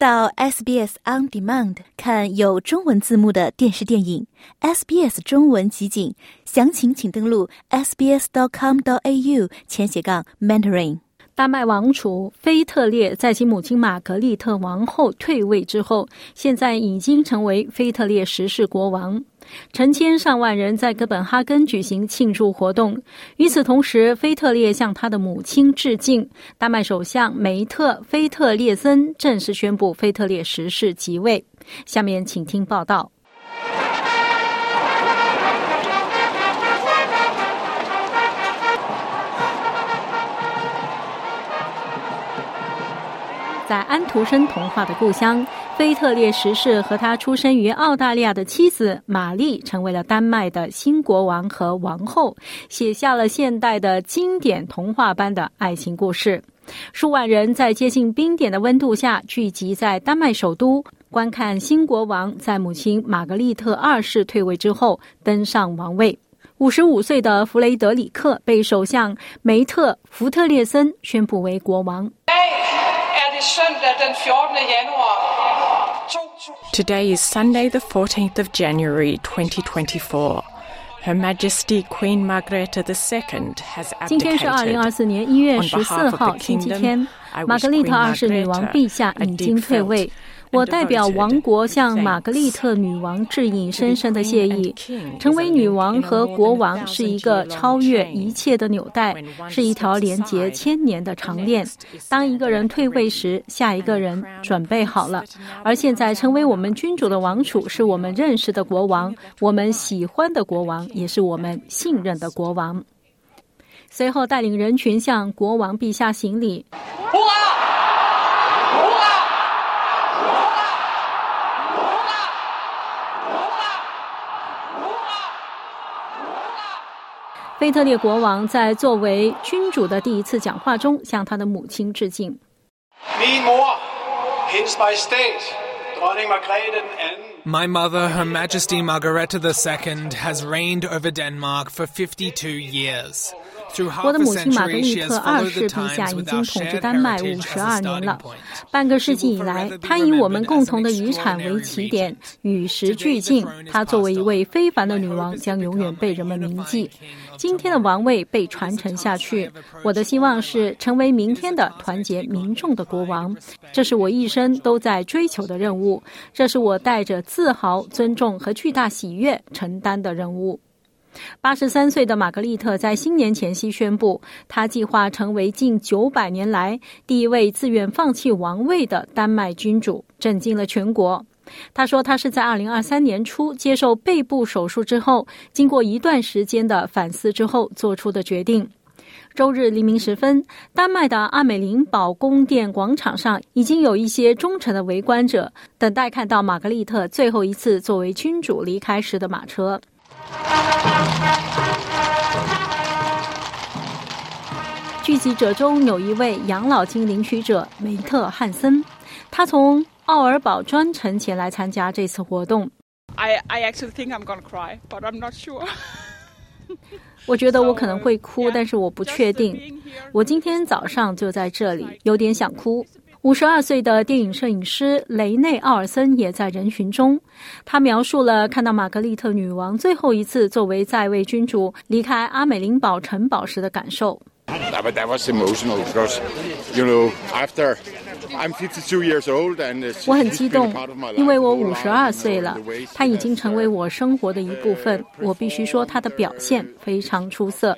到 SBS On Demand 看有中文字幕的电视电影 SBS 中文集锦，详情请登录 sbs.com.au 前斜杠 mentoring。丹麦王储菲特烈在其母亲玛格丽特王后退位之后，现在已经成为菲特烈十世国王。成千上万人在哥本哈根举行庆祝活动。与此同时，菲特烈向他的母亲致敬。丹麦首相梅特·菲特烈森正式宣布菲特烈十世即位。下面请听报道。在安徒生童话的故乡，菲特烈十世和他出生于澳大利亚的妻子玛丽成为了丹麦的新国王和王后，写下了现代的经典童话般的爱情故事。数万人在接近冰点的温度下聚集在丹麦首都，观看新国王在母亲玛格丽特二世退位之后登上王位。五十五岁的弗雷德里克被首相梅特·福特列森宣布为国王。Er Today is Sunday, the 14th of January 2024. Her Majesty Queen Margrethe II has abdicated. On behalf of the kingdom, I wish Queen Margrethe a deep 我代表王国向玛格丽特女王致以深深的谢意。成为女王和国王是一个超越一切的纽带，是一条连结千年的长链。当一个人退位时，下一个人准备好了。而现在成为我们君主的王储，是我们认识的国王，我们喜欢的国王，也是我们信任的国王。随后带领人群向国王陛下行礼。腓特烈国王在作为君主的第一次讲话中，向他的母亲致敬。My mother, Her Majesty Margareta II, has reigned over Denmark for 52 years. 我的母亲玛格丽特二世陛下已经统治丹麦五十二年了。半个世纪以来，她以我们共同的遗产为起点，与时俱进。她作为一位非凡的女王，将永远被人们铭记。今天的王位被传承下去，我的希望是成为明天的团结民众的国王。这是我一生都在追求的任务，这是我带着自豪、尊重和巨大喜悦承担的任务。八十三岁的玛格丽特在新年前夕宣布，她计划成为近九百年来第一位自愿放弃王位的丹麦君主，震惊了全国。他说，他是在二零二三年初接受背部手术之后，经过一段时间的反思之后做出的决定。周日黎明时分，丹麦的阿美林堡宫殿广场上已经有一些忠诚的围观者，等待看到玛格丽特最后一次作为君主离开时的马车。聚集者中有一位养老金领取者梅特汉森，他从奥尔堡专程前来参加这次活动。I I actually think I'm gonna cry, but I'm not sure. 我觉得我可能会哭，但是我不确定。我今天早上就在这里，有点想哭。五十二岁的电影摄影师雷内·奥尔森也在人群中。他描述了看到玛格丽特女王最后一次作为在位君主离开阿美林堡城堡时的感受。That was emotional because, you know, after I'm 52 years old and 我很激动，因为我五十二岁了，她已经成为我生活的一部分。我必须说，她的表现非常出色。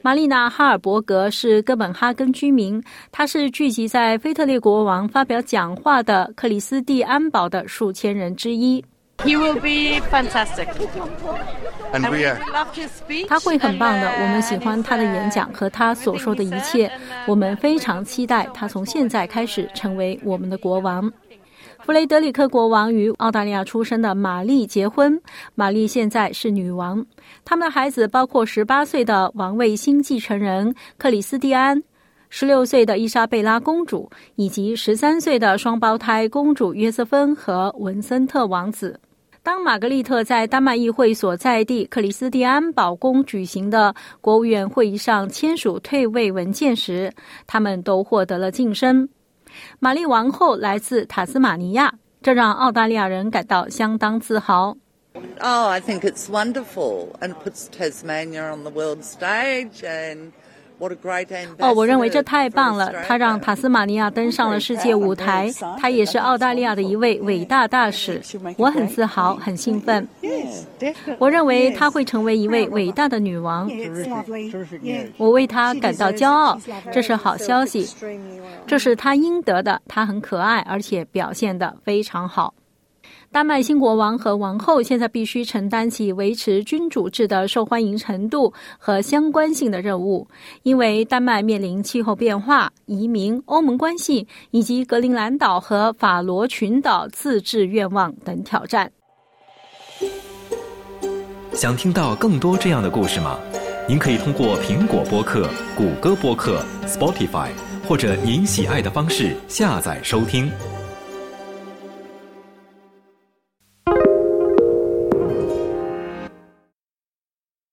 玛丽娜·哈尔伯格是哥本哈根居民，她是聚集在菲特烈国王发表讲话的克里斯蒂安堡的数千人之一。He will be fantastic. And we are. 他会很棒的，我们喜欢他的演讲和他所说的一切。我们非常期待他从现在开始成为我们的国王。弗雷德里克国王与澳大利亚出生的玛丽结婚，玛丽现在是女王。他们的孩子包括十八岁的王位新继承人克里斯蒂安、十六岁的伊莎贝拉公主，以及十三岁的双胞胎公主约瑟芬和文森特王子。当玛格丽特在丹麦议会所在地克里斯蒂安堡宫举行的国务院会议上签署退位文件时，他们都获得了晋升。玛丽王后来自塔斯马尼亚，这让澳大利亚人感到相当自豪。Oh, I think it's wonderful and puts Tasmania on the world stage and. 哦，我认为这太棒了！他让塔斯马尼亚登上了世界舞台，他也是澳大利亚的一位伟大大使。我很自豪，很兴奋。我认为她会成为一位伟大的女王。我为她感到骄傲，这是好消息，这是她应得的。她很可爱，而且表现得非常好。丹麦新国王和王后现在必须承担起维持君主制的受欢迎程度和相关性的任务，因为丹麦面临气候变化、移民、欧盟关系以及格陵兰岛和法罗群岛自治愿望等挑战。想听到更多这样的故事吗？您可以通过苹果播客、谷歌播客、Spotify 或者您喜爱的方式下载收听。